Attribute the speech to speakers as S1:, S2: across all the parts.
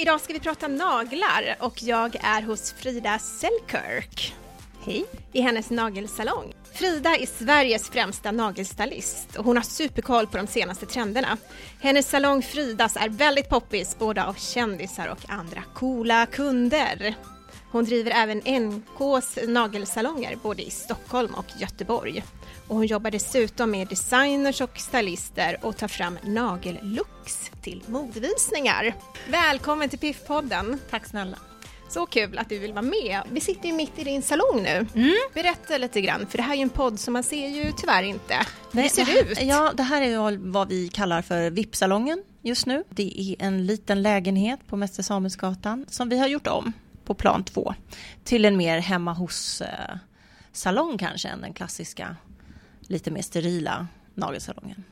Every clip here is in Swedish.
S1: Idag ska vi prata naglar och jag är hos Frida Selkirk.
S2: Hej.
S1: I hennes nagelsalong. Frida är Sveriges främsta nagelstylist och hon har superkoll på de senaste trenderna. Hennes salong Fridas är väldigt poppis både av kändisar och andra coola kunder. Hon driver även NKs nagelsalonger både i Stockholm och Göteborg. Och hon jobbar dessutom med designers och stylister och tar fram nagellooks till modevisningar. Välkommen till Piff-podden!
S2: Tack snälla.
S1: Så kul att du vill vara med. Vi sitter ju mitt i din salong nu.
S2: Mm.
S1: Berätta lite grann, för det här är ju en podd som man ser ju tyvärr inte. Hur ser
S2: det
S1: ut?
S2: Ja, det här är vad vi kallar för VIP-salongen just nu. Det är en liten lägenhet på Mäster Samuelsgatan som vi har gjort om på plan två till en mer hemma hos-salong kanske än den klassiska lite mer sterila nagelsalongen.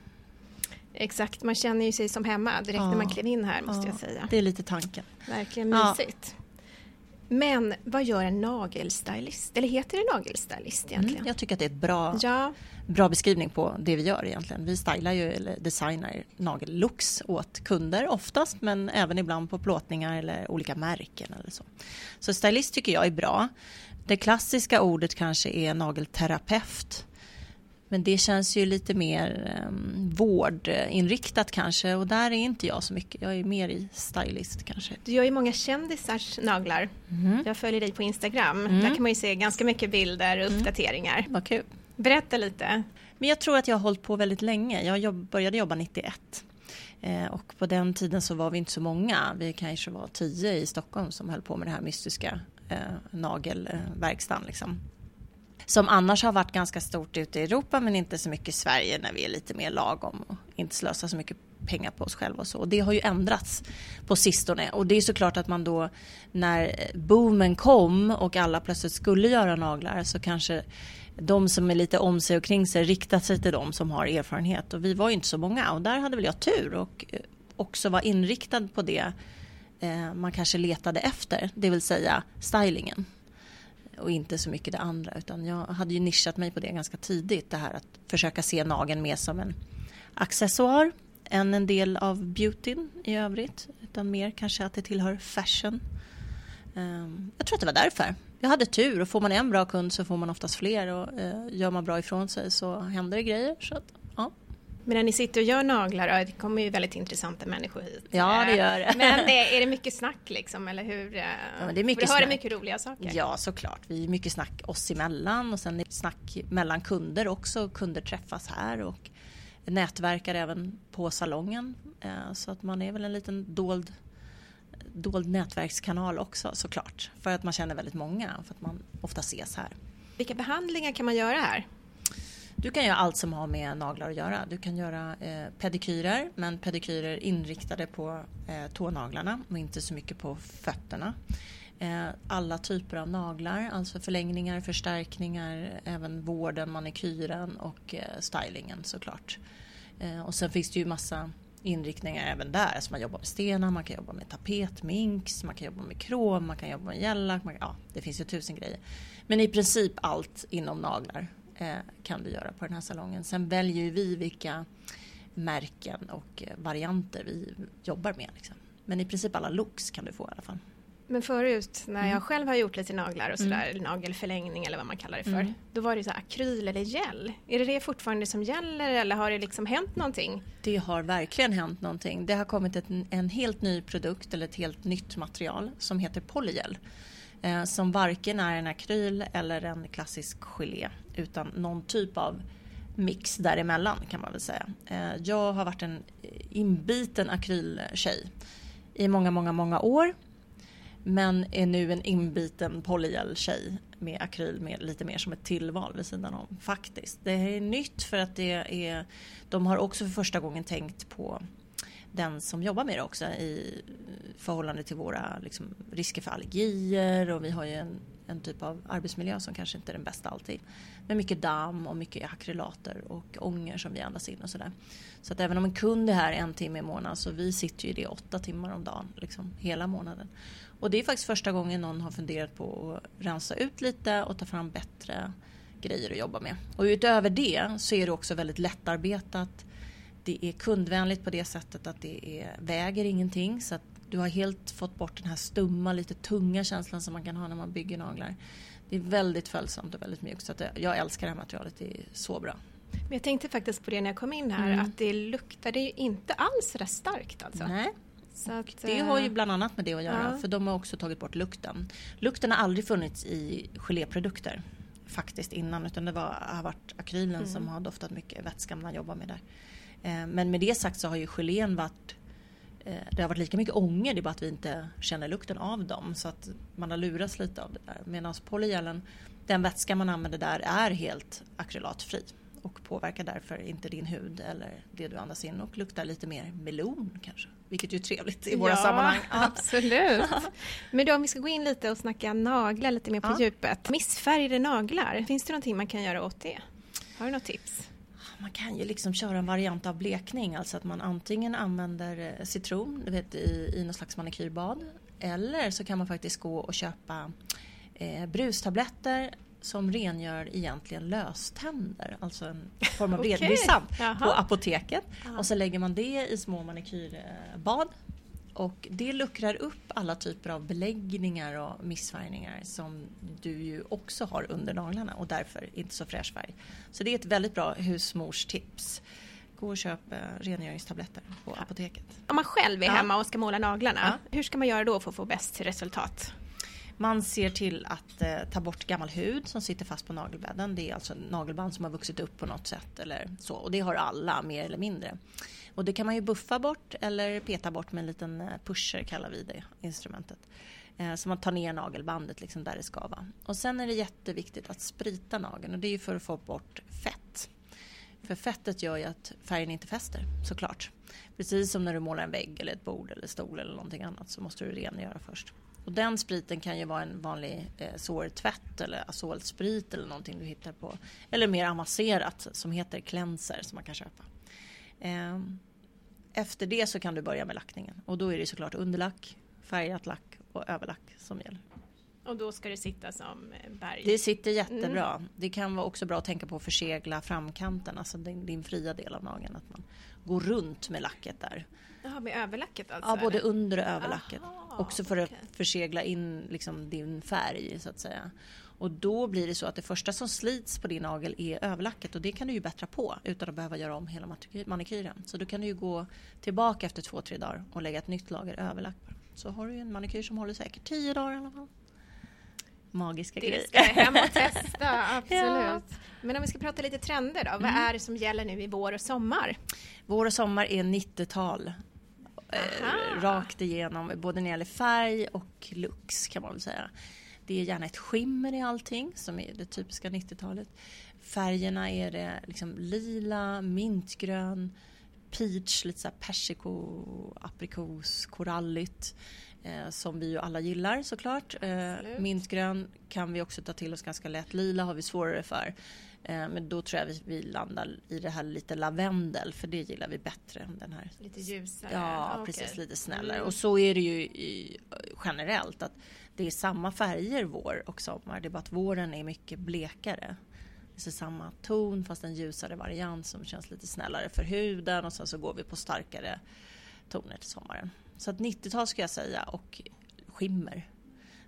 S1: Exakt, man känner ju sig som hemma direkt när
S2: Ja.
S1: man klev in här måste
S2: Ja,
S1: jag säga.
S2: Det är lite tanken.
S1: Verkligen
S2: Ja.
S1: mysigt. Men vad gör en nagelstylist? Eller heter det nagelstylist egentligen?
S2: Mm, jag tycker att det är ett bra,
S1: Ja,
S2: bra beskrivning på det vi gör egentligen. Vi stylar ju eller designar nagellooks åt kunder oftast men även ibland på plåtningar eller olika märken eller så. Så stylist tycker jag är bra. Det klassiska ordet kanske är nagelterapeut. Men det känns ju lite mer um, vårdinriktat kanske och där är inte jag så mycket. Jag är mer i stylist kanske.
S1: du gör ju många kändisars naglar.
S2: Mm.
S1: Jag följer dig på Instagram.
S2: Mm.
S1: Där kan man ju se ganska mycket bilder och uppdateringar.
S2: Vad kul.
S1: Berätta lite.
S2: Men jag tror att jag har hållit på väldigt länge. Jag jobb, började jobba 91. Eh, och på den tiden så var vi inte så många. Vi kanske var tio i Stockholm som höll på med det här mystiska eh, nagelverkstan. Liksom. Som annars har varit ganska stort ute i Europa men inte så mycket i Sverige när vi är lite mer lagom och inte slösar så mycket pengar på oss själva och så. Och det har ju ändrats på sistone. Och det är såklart att man då när boomen kom och alla plötsligt skulle göra naglar så kanske de som är lite om sig och kring sig riktat sig till de som har erfarenhet. Och vi var ju inte så många. Och där hade väl jag tur och eh, också var inriktad på det eh, man kanske letade efter, det vill säga stylingen och inte så mycket det andra utan jag hade ju nischat mig på det ganska tidigt det här att försöka se nageln mer som en accessoar än en del av beautyn i övrigt utan mer kanske att det tillhör fashion. Ehm, jag tror att det var därför. Jag hade tur och får man en bra kund så får man oftast fler och eh, gör man bra ifrån sig så händer det grejer. Så att.
S1: Men när ni sitter och gör naglar, ja, det kommer ju väldigt intressanta människor hit.
S2: Ja, det gör det.
S1: Men det, är det mycket snack liksom, eller hur? Ja,
S2: men det är mycket snack.
S1: mycket roliga saker?
S2: ja, såklart. Vi är mycket snack oss emellan och sen är det snack mellan kunder också. Kunder träffas här och nätverkar även på salongen. Eh, Så att man är väl en liten dold, dold nätverkskanal också såklart. För att man känner väldigt många, för att man ofta ses här.
S1: Vilka behandlingar kan man göra här?
S2: Du kan göra allt som har med naglar att göra. Du kan göra eh, pedikyrer, men pedikyrer inriktade på eh, tånaglarna och inte så mycket på fötterna. Eh, alla typer av naglar, alltså förlängningar, förstärkningar, även vården, manikyren och eh, stylingen såklart. Eh, och sen finns det ju massa inriktningar även där. Alltså man jobbar med stenar, man kan jobba med tapet, mink, man kan jobba med krom, man kan jobba med gellack. Ja, det finns ju tusen grejer. Men i princip allt inom naglar kan du göra på den här salongen. Sen väljer vi vilka märken och eh, varianter vi jobbar med. Liksom. Men i princip alla looks kan du få i alla fall.
S1: Men förut när
S2: Mm.
S1: jag själv har gjort lite naglar och sådär, nagelförlängning eller vad man kallar det för.
S2: Mm.
S1: Då var det så här akryl eller gel. Är det det fortfarande som gäller eller har det liksom hänt någonting?
S2: Det har verkligen hänt någonting. Det har kommit ett, en helt ny produkt eller ett helt nytt material som heter polygel. Eh, som varken är en akryl eller en klassisk gelé utan någon typ av mix däremellan kan man väl säga. Eh, jag har varit en inbiten akryltjej i många, många, många år. Men är nu en inbiten polygel-tjej med akryl med lite mer som ett tillval vid sidan om. Faktiskt. Det är nytt för att det är... De har också för första gången tänkt på den som jobbar med det också i förhållande till våra liksom, risker för allergier och vi har ju en, en typ av arbetsmiljö som kanske inte är den bästa alltid. Med mycket damm och mycket akrylater och ånger som vi andas in och sådär. Så att även om en kund är här en timme i månaden så vi sitter ju i det åtta timmar om dagen, liksom hela månaden. Och det är faktiskt första gången någon har funderat på att rensa ut lite och ta fram bättre grejer att jobba med. Och utöver det så är det också väldigt lättarbetat. Det är kundvänligt på det sättet att det är, väger ingenting så att Du har helt fått bort den här stumma, lite tunga känslan som man kan ha när man bygger naglar. Det är väldigt följsamt och väldigt mjukt så att jag älskar det här materialet, det är så bra.
S1: Men jag tänkte faktiskt på det när jag kom in här, mm. att det luktade ju inte alls så starkt alltså.
S2: Nej. Att, det har ju eh, bland annat med det att göra, ja. för de har också tagit bort lukten. Lukten har aldrig funnits i geléprodukter faktiskt innan, utan det var, har varit akrylen mm. som har doftat mycket vätska man jobbar med där. Eh, men med det sagt så har ju gelén varit eh, det har varit lika mycket ånger, det är bara att vi inte känner lukten av dem. Så att man har lurats lite av det där. Medan polygelen, den vätska man använder där är helt akrylatfri och påverkar därför inte din hud eller det du andas in och luktar lite mer melon kanske. Vilket ju är trevligt i våra
S1: ja,
S2: sammanhang.
S1: Absolut. Men då om vi ska gå in lite och snacka naglar lite mer på ja. djupet. Missfärgade naglar, finns det någonting man kan göra åt det? Har du något tips?
S2: Man kan ju liksom köra en variant av blekning, alltså att man antingen använder eh, citron du vet, i, i något slags manikyrbad eller så kan man faktiskt gå och köpa eh, brustabletter som rengör egentligen löständer, alltså en form av okay. på apoteket. Aha. Och så lägger man det i små manikyrbad och det luckrar upp alla typer av beläggningar och missfärgningar som du ju också har under naglarna och därför inte så fräsch färg. Så det är ett väldigt bra husmorstips. Gå och köp eh, rengöringstabletter på apoteket.
S1: Om man själv är ja. hemma och ska måla naglarna, ja. hur ska man göra då för att få bäst resultat?
S2: Man ser till att eh, ta bort gammal hud som sitter fast på nagelbädden. Det är alltså nagelband som har vuxit upp på något sätt eller så. Och det har alla mer eller mindre. Och det kan man ju buffa bort eller peta bort med en liten eh, pusher kallar vi det instrumentet. Eh, så man tar ner nagelbandet liksom där det ska vara. Och sen är det jätteviktigt att sprita nageln och det är ju för att få bort fett. För fettet gör ju att färgen inte fäster såklart. Precis som när du målar en vägg eller ett bord eller stol eller någonting annat så måste du rengöra först. Och den spriten kan ju vara en vanlig eh, sårtvätt eller azolsprit eller någonting du hittar på. Eller mer avancerat som heter cleanser som man kan köpa. Eh, efter det så kan du börja med lackningen och då är det såklart underlack, färgat lack och överlack som gäller.
S1: Och då ska det sitta som eh, berg?
S2: Det sitter jättebra. Mm. Det kan vara också bra att tänka på att försegla framkanten, alltså din, din fria del av nageln. Att man går runt med lacket där.
S1: Jaha, med överlacket alltså?
S2: Ja, både eller? under och överlacket. Aha, också för att försegla in liksom din färg så att säga. Och då blir det så att det första som slits på din nagel är överlacket och det kan du ju bättra på utan att behöva göra om hela manikyren. Så då kan du ju gå tillbaka efter två, tre dagar och lägga ett nytt lager överlack. Så har du en manikyr som håller säkert tio dagar i alla fall magiska
S1: grejer. Det ska jag hem och testa, absolut. Ja. Men om vi ska prata lite trender då, vad mm. är det som gäller nu i vår och sommar?
S2: Vår och sommar är 90-tal. Eh, rakt igenom, både när det gäller färg och looks kan man väl säga. Det är gärna ett skimmer i allting som är det typiska 90-talet. Färgerna är det liksom lila, mintgrön, peach, lite så persiko, aprikos, koralligt eh, som vi ju alla gillar såklart. Eh, mintgrön kan vi också ta till oss ganska lätt. Lila har vi svårare för. Eh, men då tror jag vi, vi landar i det här lite lavendel för det gillar vi bättre. än Den här.
S1: Lite ljusare?
S2: Ja, okay. precis. Lite snällare. Mm. Och så är det ju i, generellt att det är samma färger vår och sommar. Det är bara att våren är mycket blekare. Det är samma ton fast en ljusare variant som känns lite snällare för huden och sen så går vi på starkare toner till sommaren. Så att 90-tal ska jag säga och skimmer.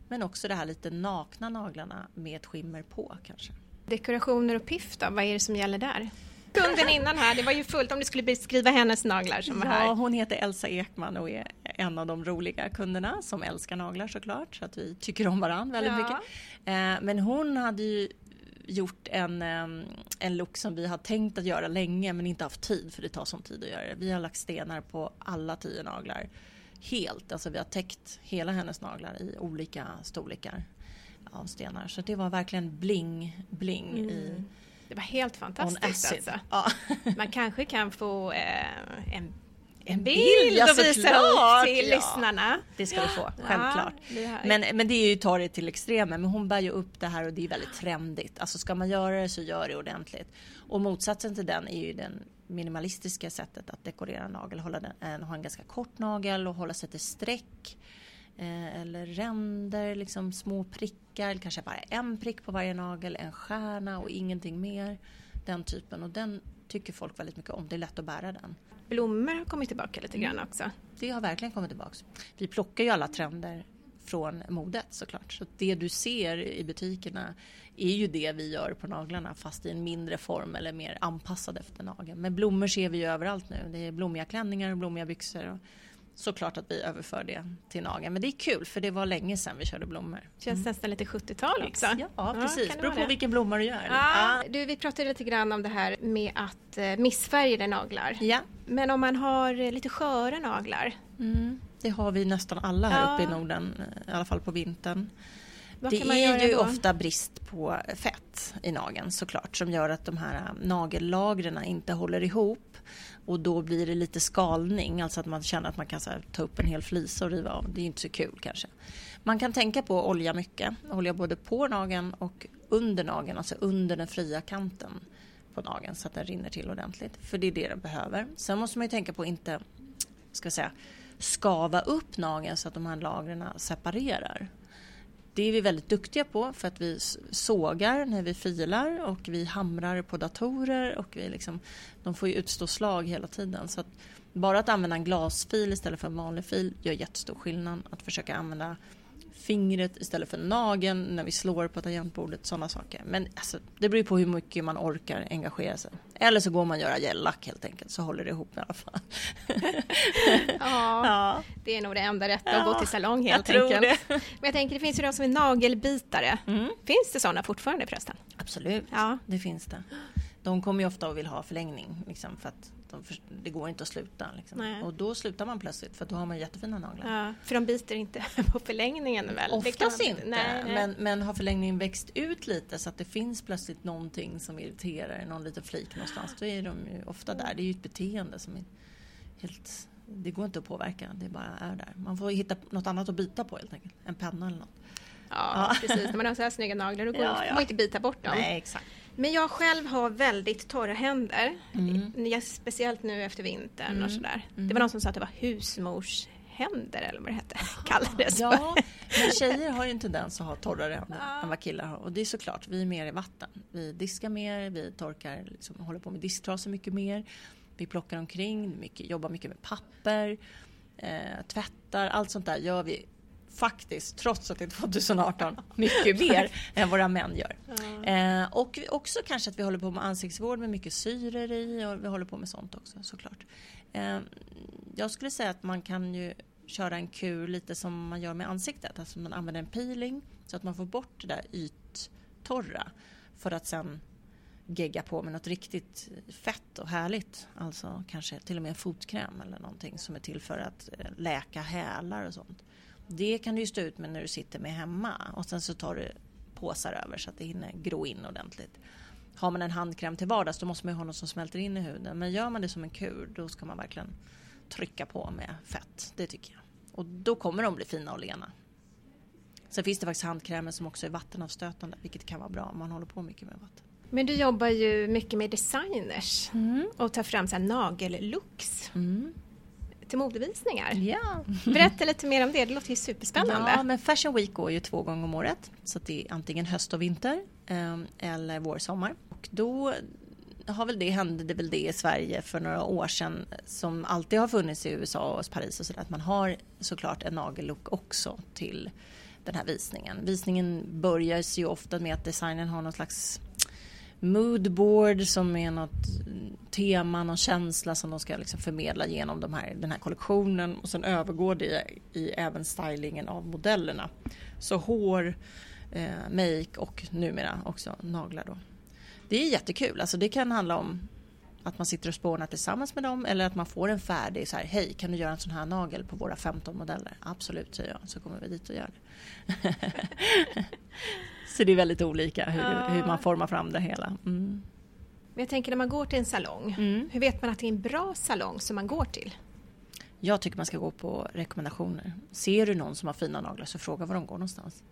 S2: Men också det här lite nakna naglarna med ett skimmer på kanske.
S1: Dekorationer och piff då, vad är det som gäller där? Kunden innan här, det var ju fullt om du skulle beskriva hennes naglar som
S2: ja,
S1: var här.
S2: Ja, hon heter Elsa Ekman och är en av de roliga kunderna som älskar naglar såklart. Så att vi tycker om varandra väldigt ja. mycket. Eh, men hon hade ju gjort en, en look som vi har tänkt att göra länge men inte haft tid för det tar sån tid att göra det. Vi har lagt stenar på alla tio naglar helt. Alltså vi har täckt hela hennes naglar i olika storlekar av stenar. Så det var verkligen bling, bling mm. i
S1: Det var helt fantastiskt alltså. Ja. Man kanske kan få eh, en en bild, bild ja, och visa upp till ja. lyssnarna.
S2: Det ska du få, självklart. Ja, men, men det är ju ta det till extremen. Men hon bär ju upp det här och det är väldigt trendigt. Alltså ska man göra det så gör det ordentligt. Och motsatsen till den är ju den minimalistiska sättet att dekorera en nagel. Hålla den, ha en ganska kort nagel och hålla sig till streck. Eh, eller ränder, liksom små prickar, kanske bara en prick på varje nagel, en stjärna och ingenting mer. Den typen. Och den tycker folk väldigt mycket om. Det är lätt att bära den.
S1: Blommor har kommit tillbaka lite grann också.
S2: Det har verkligen kommit tillbaka. Vi plockar ju alla trender från modet såklart. Så det du ser i butikerna är ju det vi gör på naglarna fast i en mindre form eller mer anpassad efter nageln. Men blommor ser vi ju överallt nu. Det är blommiga klänningar och blommiga byxor. Och såklart att vi överför det till nageln. Men det är kul för det var länge sedan vi körde blommor.
S1: Känns mm. nästan lite 70-tal också.
S2: Ja, precis. Ja, Beror på vilken blomma du gör.
S1: Ja. Du, vi pratade lite grann om det här med att eh, missfärgade naglar.
S2: Ja.
S1: Men om man har eh, lite sköra naglar?
S2: Mm. Det har vi nästan alla här ja. uppe i Norden, i alla fall på vintern.
S1: Vad
S2: det är ju då? ofta brist på fett i nageln såklart som gör att de här nagellagren inte håller ihop och då blir det lite skalning, alltså att man känner att man kan här, ta upp en hel flisa och riva av. Det är inte så kul kanske. Man kan tänka på att olja mycket, olja både på nageln och under nageln, alltså under den fria kanten på nageln så att den rinner till ordentligt. För det är det den behöver. Sen måste man ju tänka på att inte, ska säga, skava upp nageln så att de här lagren separerar. Det är vi väldigt duktiga på för att vi sågar när vi filar och vi hamrar på datorer och vi liksom, de får ju utstå slag hela tiden. Så att bara att använda en glasfil istället för en vanlig fil gör jättestor skillnad. Att försöka använda fingret istället för nageln när vi slår på tangentbordet, sådana saker. Men alltså, det beror på hur mycket man orkar engagera sig. Eller så går man och göra gellack helt enkelt, så håller det ihop i alla fall.
S1: ja, ja, det är nog det enda rätta, att gå till salong helt jag enkelt. Det. Men jag tänker, det finns ju de som är nagelbitare. Mm. Finns det sådana fortfarande förresten?
S2: Absolut, ja. det finns det. De kommer ju ofta och vill ha förlängning, liksom, för att de, det går inte att sluta. Liksom. Och då slutar man plötsligt för då har man jättefina naglar.
S1: Ja, för de biter inte på förlängningen väl?
S2: Oftast inte, nej, nej. Men, men har förlängningen växt ut lite så att det finns plötsligt någonting som irriterar, någon liten flik någonstans, då är de ju ofta där. Det är ju ett beteende som är helt det går inte att påverka, det bara är där. Man får hitta något annat att bita på helt enkelt. En penna eller något.
S1: Ja, ja. precis. När man har så här snygga naglar då går ja, ja. man inte bita bort dem.
S2: Nej, exakt.
S1: Men jag själv har väldigt torra händer. Mm. Speciellt nu efter vintern mm. och sådär. Mm. Det var någon som sa att det var husmorshänder eller vad det hette, kallades
S2: Ja, men tjejer har ju en tendens att ha torrare händer ja. än vad killar har. Och det är såklart, vi är mer i vatten. Vi diskar mer, vi torkar, liksom, håller på med disktrasor mycket mer. Vi plockar omkring, mycket, jobbar mycket med papper, eh, tvättar, allt sånt där gör vi faktiskt, trots att det är 2018, mycket mer än våra män gör. Mm. Eh, och också kanske att vi håller på med ansiktsvård med mycket syror i och vi håller på med sånt också såklart. Eh, jag skulle säga att man kan ju köra en kur lite som man gör med ansiktet, alltså man använder en peeling så att man får bort det där yttorra för att sen gegga på med något riktigt fett och härligt. Alltså kanske till och med en fotkräm eller någonting som är till för att eh, läka hälar och sånt. Det kan du ju stå ut med när du sitter med hemma och sen så tar du påsar över så att det hinner gro in ordentligt. Har man en handkräm till vardags då måste man ju ha något som smälter in i huden. Men gör man det som en kur då ska man verkligen trycka på med fett. Det tycker jag. Och då kommer de bli fina och lena. Sen finns det faktiskt handkrämer som också är vattenavstötande vilket kan vara bra om man håller på mycket med vatten.
S1: Men du jobbar ju mycket med designers mm. och tar fram så här nagellooks. Mm till modevisningar.
S2: Ja.
S1: Berätta lite mer om det, det låter ju superspännande.
S2: Ja, men Fashion Week går ju två gånger om året. Så det är antingen höst och vinter ehm, eller vår, sommar. Och då har väl det, hände det väl det i Sverige för några år sedan som alltid har funnits i USA och Paris och sådär. Att man har såklart en nagellook också till den här visningen. Visningen börjar ju ofta med att designen har någon slags moodboard som är något tema, någon känsla som de ska liksom förmedla genom de här, den här kollektionen och sen övergår det i även stylingen av modellerna. Så hår, eh, make och numera också naglar då. Det är jättekul, alltså det kan handla om att man sitter och spånar tillsammans med dem eller att man får en färdig så här, hej kan du göra en sån här nagel på våra 15 modeller? Absolut säger jag, så kommer vi dit och gör det. Så det är väldigt olika hur, ja. hur man formar fram det hela. Mm.
S1: Men jag tänker när man går till en salong, mm. hur vet man att det är en bra salong som man går till?
S2: Jag tycker man ska gå på rekommendationer. Ser du någon som har fina naglar så fråga var de går någonstans.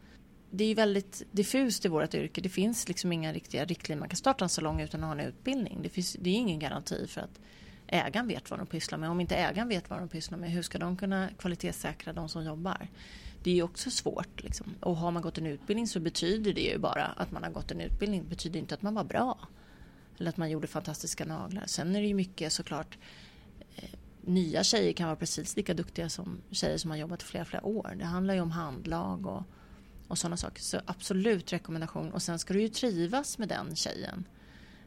S2: Det är väldigt diffust i vårt yrke. Det finns liksom inga riktiga riktlinjer. Man kan starta en salong utan att ha en utbildning. Det, finns, det är ingen garanti för att ägaren vet vad de pysslar med. Om inte ägaren vet vad de pysslar med, hur ska de kunna kvalitetssäkra de som jobbar? Det är ju också svårt. Liksom. Och har man gått en utbildning så betyder det ju bara att man har gått en utbildning. Det betyder inte att man var bra. Eller att man gjorde fantastiska naglar. Sen är det ju mycket såklart eh, nya tjejer kan vara precis lika duktiga som tjejer som har jobbat flera, flera år. Det handlar ju om handlag och, och sådana saker. Så absolut rekommendation. Och sen ska du ju trivas med den tjejen.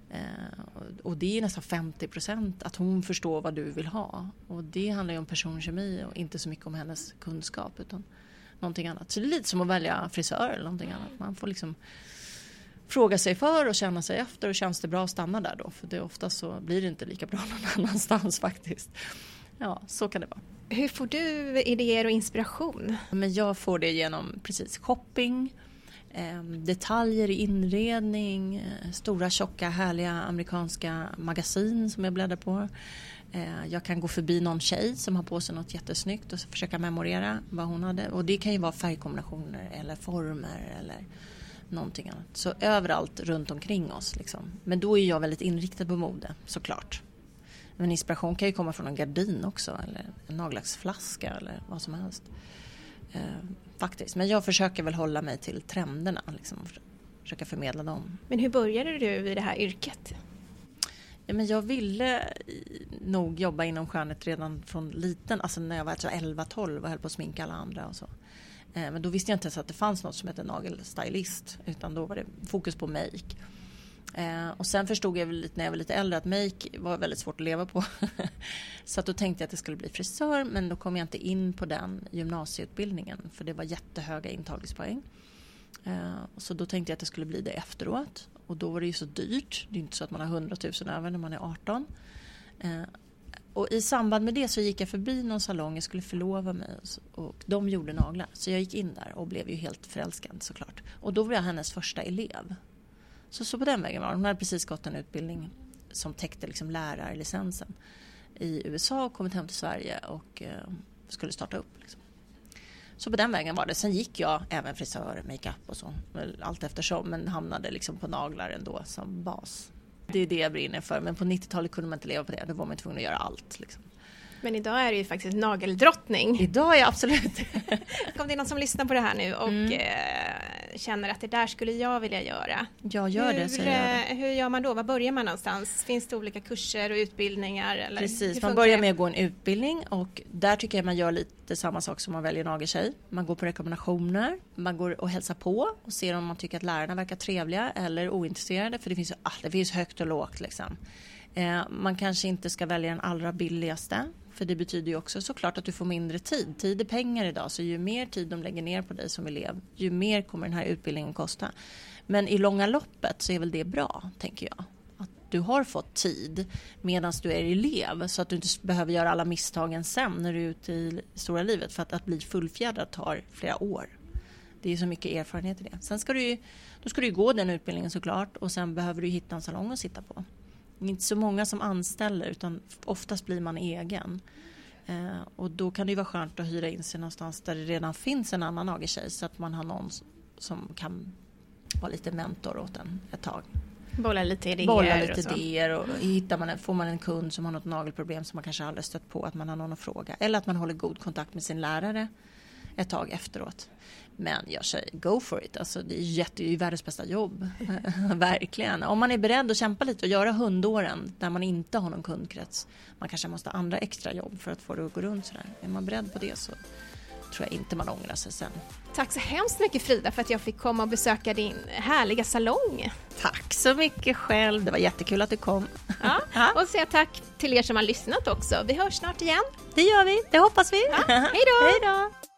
S2: Eh, och det är nästan 50 procent att hon förstår vad du vill ha. Och det handlar ju om personkemi och inte så mycket om hennes kunskap utan någonting annat. Så det är lite som att välja frisör eller någonting annat. Man får liksom fråga sig för och känna sig efter och känns det bra att stanna där då? För det ofta så blir det inte lika bra någon annanstans faktiskt. Ja, så kan det vara.
S1: Hur får du idéer och inspiration?
S2: Men jag får det genom precis shopping, eh, detaljer i inredning, eh, stora tjocka härliga amerikanska magasin som jag bläddrar på. Eh, jag kan gå förbi någon tjej som har på sig något jättesnyggt och försöka memorera vad hon hade. Och det kan ju vara färgkombinationer eller former eller någonting annat. Så överallt runt omkring oss. Liksom. Men då är jag väldigt inriktad på mode såklart. Men inspiration kan ju komma från en gardin också eller en nagellacksflaska eller vad som helst. Eh, faktiskt. Men jag försöker väl hålla mig till trenderna. Liksom, försöka förmedla dem.
S1: Men hur började du i det här yrket?
S2: Ja, men jag ville eh, nog jobba inom skönhet redan från liten, alltså när jag var 11-12 och höll på att sminka alla andra och så. Eh, men då visste jag inte ens att det fanns något som hette nagelstylist utan då var det fokus på make. Eh, och sen förstod jag lite när jag var lite äldre att make var väldigt svårt att leva på. så att då tänkte jag att det skulle bli frisör men då kom jag inte in på den gymnasieutbildningen för det var jättehöga intagningspoäng. Så då tänkte jag att det skulle bli det efteråt och då var det ju så dyrt. Det är inte så att man har 100 000 över när man är 18. Eh, och i samband med det så gick jag förbi någon salong, jag skulle förlova mig och de gjorde naglar. Så jag gick in där och blev ju helt förälskad såklart. Och då var jag hennes första elev. Så, så på den vägen var det. Hon hade precis gått en utbildning som täckte liksom lärarlicensen i USA och kommit hem till Sverige och eh, skulle starta upp. Liksom. Så på den vägen var det. Sen gick jag även frisör, makeup och så allt eftersom men hamnade liksom på naglar ändå som bas. Det är det jag brinner för. Men på 90-talet kunde man inte leva på det. Då var man tvungen att göra allt. Liksom.
S1: Men idag är du ju faktiskt nageldrottning.
S2: Idag är jag absolut
S1: Om det är någon som lyssnar på det här nu och mm. Känner att det där skulle jag vilja göra.
S2: Jag gör
S1: hur,
S2: det, så jag det.
S1: Eh, hur gör man då? Var börjar man någonstans? Finns det olika kurser och utbildningar? Eller
S2: Precis, man börjar med att gå en utbildning och där tycker jag man gör lite samma sak som man väljer nageltjej. Man går på rekommendationer, man går och hälsar på och ser om man tycker att lärarna verkar trevliga eller ointresserade för det finns ah, det finns högt och lågt liksom. Eh, man kanske inte ska välja den allra billigaste för det betyder ju också såklart att du får mindre tid. Tid är pengar idag så ju mer tid de lägger ner på dig som elev ju mer kommer den här utbildningen kosta. Men i långa loppet så är väl det bra tänker jag. Att du har fått tid medan du är elev så att du inte behöver göra alla misstagen sen när du är ute i stora livet. För att, att bli fullfjädrad tar flera år. Det är så mycket erfarenhet i det. Sen ska du ju, då ska du gå den utbildningen såklart och sen behöver du hitta en salong att sitta på. Det är inte så många som anställer utan oftast blir man egen. Eh, och då kan det ju vara skönt att hyra in sig någonstans där det redan finns en annan nageltjej så att man har någon som kan vara lite mentor åt en ett tag.
S1: Bolla lite idéer.
S2: Bolla lite och idéer och hittar man en, får man en kund som har något nagelproblem som man kanske aldrig stött på att man har någon att fråga. Eller att man håller god kontakt med sin lärare ett tag efteråt. Men jag säger go for it. Alltså, det är, jätte, det är världens bästa jobb. Verkligen. Om man är beredd att kämpa lite och göra hundåren där man inte har någon kundkrets. Man kanske måste ha andra extra jobb för att få det att gå runt sådär. Är man beredd på det så tror jag inte man ångrar sig sen.
S1: Tack så hemskt mycket Frida för att jag fick komma och besöka din härliga salong.
S2: Tack så mycket själv. Det var jättekul att du kom.
S1: Ja, och säga tack till er som har lyssnat också. Vi hörs snart igen.
S2: Det gör vi. Det hoppas vi.
S1: Ja,
S2: hej då!